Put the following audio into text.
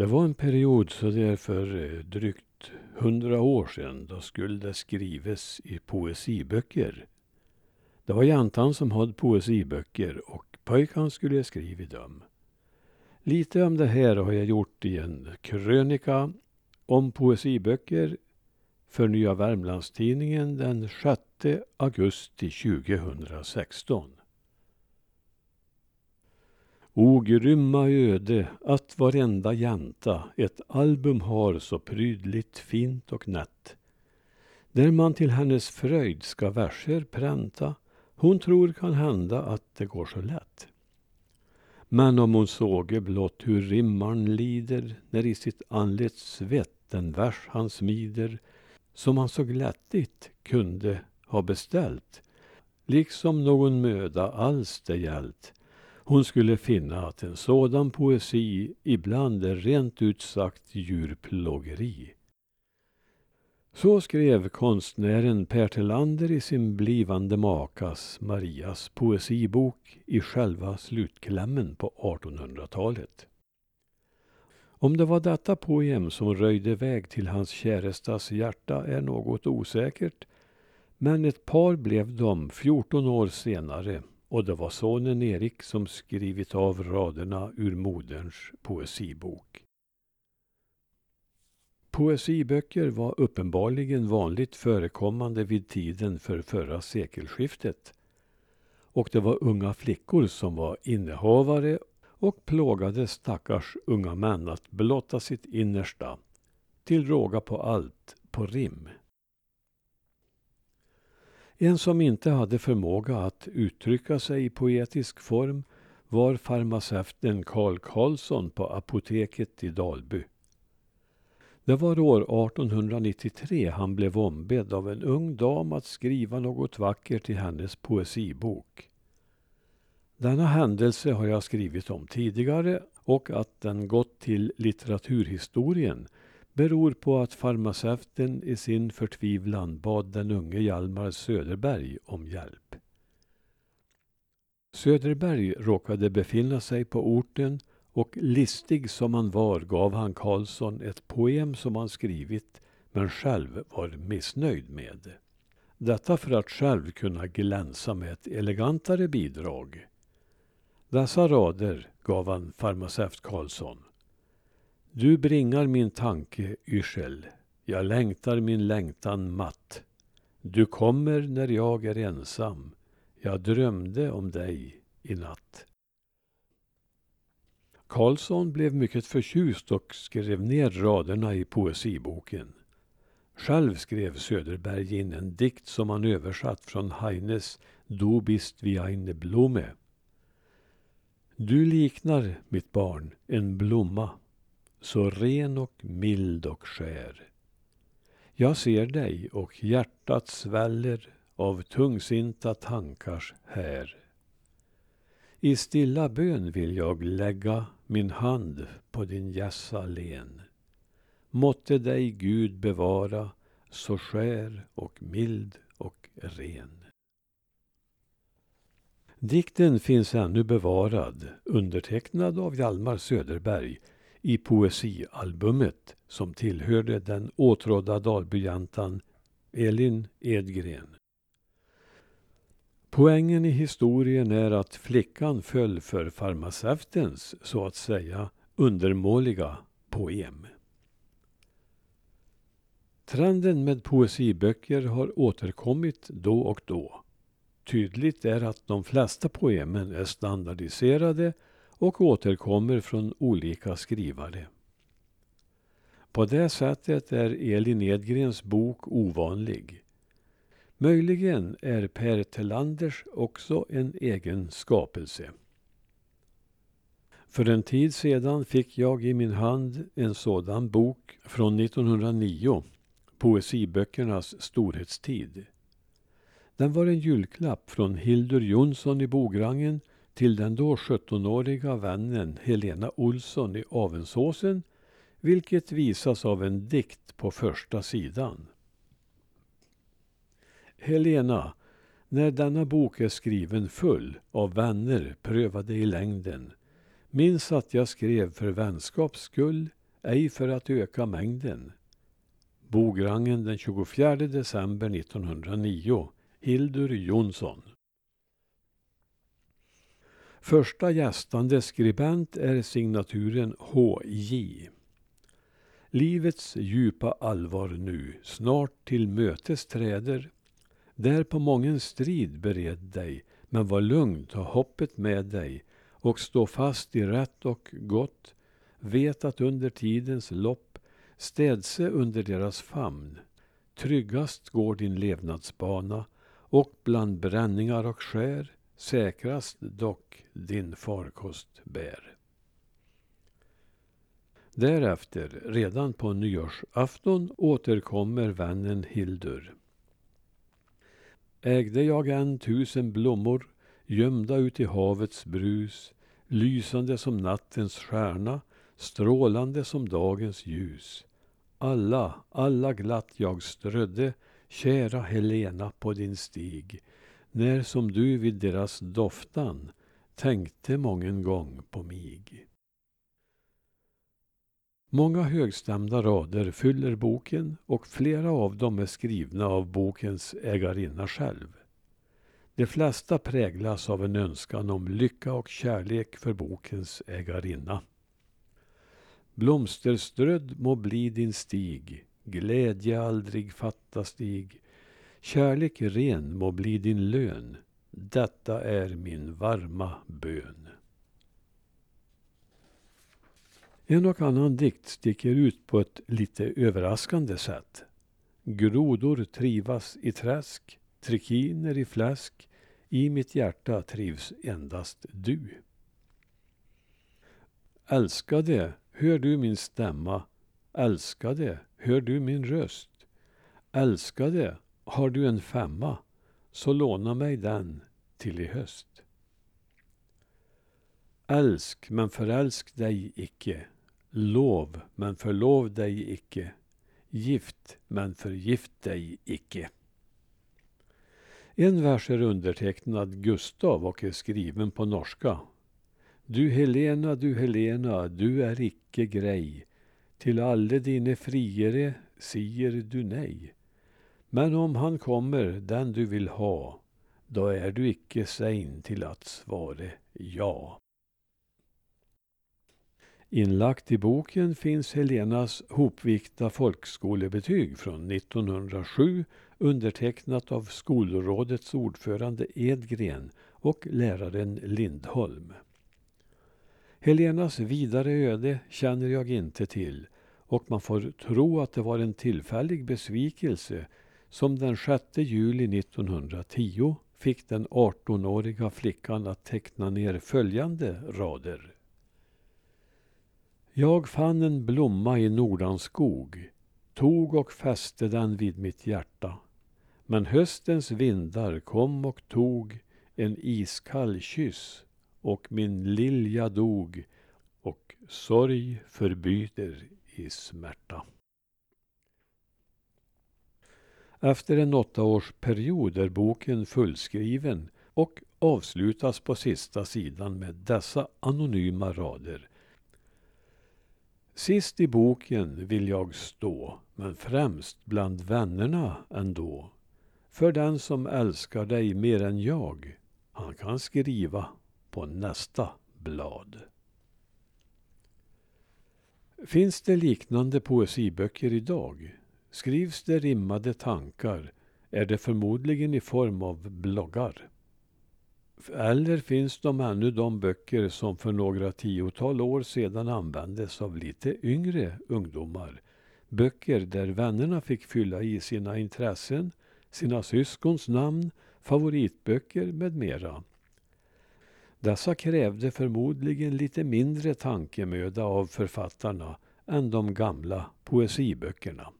Det var en period så där för eh, drygt hundra år sedan. Då skulle det skrives i poesiböcker. Det var jantan som hade poesiböcker och pojkan skulle skriva dem. Lite om det här har jag gjort i en krönika om poesiböcker för Nya Värmlandstidningen den 6 augusti 2016. O grymma öde att varenda jänta ett album har så prydligt fint och nätt. Där man till hennes fröjd ska verser pränta. Hon tror kan hända att det går så lätt. Men om hon såge blott hur rimmarn lider när i sitt anlets svett den vers han smider som han så glättigt kunde ha beställt liksom någon möda alls det gällt hon skulle finna att en sådan poesi ibland är rent ut sagt djurplågeri. Så skrev konstnären Per Tillander i sin blivande makas Marias poesibok i själva slutklämmen på 1800-talet. Om det var detta poem som röjde väg till hans kärestas hjärta är något osäkert, men ett par blev de 14 år senare och det var sonen Erik som skrivit av raderna ur moderns poesibok. Poesiböcker var uppenbarligen vanligt förekommande vid tiden för förra sekelskiftet. Och det var unga flickor som var innehavare och plågade stackars unga män att blotta sitt innersta, till råga på allt, på rim. En som inte hade förmåga att uttrycka sig i poetisk form var farmaceuten Carl Karlsson på apoteket i Dalby. Det var år 1893 han blev ombedd av en ung dam att skriva något vackert i hennes poesibok. Denna händelse har jag skrivit om tidigare och att den gått till litteraturhistorien beror på att farmaceuten i sin förtvivlan bad den unge Hjalmar Söderberg om hjälp. Söderberg råkade befinna sig på orten och listig som han var gav han Karlsson ett poem som han skrivit men själv var missnöjd med. Detta för att själv kunna glänsa med ett elegantare bidrag. Dessa rader gav han farmaceut Karlsson. Du bringar min tanke yrsel, jag längtar min längtan matt. Du kommer när jag är ensam, jag drömde om dig i natt. Karlsson blev mycket förtjust och skrev ner raderna i poesiboken. Själv skrev Söderberg in en dikt som han översatt från Heines Du bist wie eine Blume. Du liknar, mitt barn, en blomma så ren och mild och skär. Jag ser dig och hjärtat sväller av tungsinta tankars här. I stilla bön vill jag lägga min hand på din hjässa len. Måtte dig Gud bevara så skär och mild och ren. Dikten finns ännu bevarad, undertecknad av Hjalmar Söderberg i poesialbumet som tillhörde den åtrådda dalbyjantan Elin Edgren. Poängen i historien är att flickan föll för farmaceutens, så att säga, undermåliga poem. Trenden med poesiböcker har återkommit då och då. Tydligt är att de flesta poemen är standardiserade och återkommer från olika skrivare. På det sättet är Elin Edgrens bok ovanlig. Möjligen är Per Telanders också en egen skapelse. För en tid sedan fick jag i min hand en sådan bok från 1909, Poesiböckernas storhetstid. Den var en julklapp från Hildur Jonsson i Bograngen till den då 17-åriga vännen Helena Olsson i Avensåsen, vilket visas av en dikt på första sidan. Helena, när denna bok är skriven full av vänner prövade i längden, minns att jag skrev för vänskaps skull ej för att öka mängden. Bograngen den 24 december 1909. Hildur Jonsson. Första gästande skribent är signaturen H.J. Livets djupa allvar nu snart till mötes träder. Där på mången strid bered dig, men var lugn, ta hoppet med dig och stå fast i rätt och gott. Vet att under tidens lopp städse under deras famn. Tryggast går din levnadsbana och bland bränningar och skär säkrast dock din farkost bär. Därefter, redan på nyårsafton, återkommer vännen Hildur. Ägde jag än tusen blommor gömda ut i havets brus, lysande som nattens stjärna, strålande som dagens ljus. Alla, alla glatt jag strödde, kära Helena på din stig, när som du vid deras doftan tänkte mången gång på mig. Många högstämda rader fyller boken och flera av dem är skrivna av bokens ägarinna själv. De flesta präglas av en önskan om lycka och kärlek för bokens ägarinna. Blomsterströdd må bli din stig, glädje aldrig fatta stig. Kärlek ren må bli din lön, detta är min varma bön. En och annan dikt sticker ut på ett lite överraskande sätt. Grodor trivas i träsk, trikiner i fläsk. I mitt hjärta trivs endast du. Älskade, hör du min stämma? Älskade, hör du min röst? Älskade, har du en femma? Så låna mig den till i höst. Älsk, men förälsk dig icke. Lov, men förlov dig icke. Gift, men förgift dig icke. En vers är undertecknad Gustav och är skriven på norska. Du Helena, du Helena, du är icke grej. Till alle dine friere sier du nej. Men om han kommer, den du vill ha, då är du icke sein till att svare ja. Inlagt i boken finns Helenas hopvikta folkskolebetyg från 1907 undertecknat av skolrådets ordförande Edgren och läraren Lindholm. Helenas vidare öde känner jag inte till och man får tro att det var en tillfällig besvikelse som den 6 juli 1910 fick den 18-åriga flickan att teckna ner följande rader. Jag fann en blomma i Nordanskog, tog och fäste den vid mitt hjärta. Men höstens vindar kom och tog en iskall kyss och min lilja dog och sorg förbyter i smärta. Efter en åttaårsperiod är boken fullskriven och avslutas på sista sidan med dessa anonyma rader. Sist i boken vill jag stå, men främst bland vännerna ändå. För den som älskar dig mer än jag, han kan skriva på nästa blad. Finns det liknande poesiböcker idag? Skrivs det rimmade tankar är det förmodligen i form av bloggar. Eller finns de ännu de böcker som för några tiotal år sedan användes av lite yngre ungdomar? Böcker där vännerna fick fylla i sina intressen, sina syskons namn, favoritböcker med mera. Dessa krävde förmodligen lite mindre tankemöda av författarna än de gamla poesiböckerna.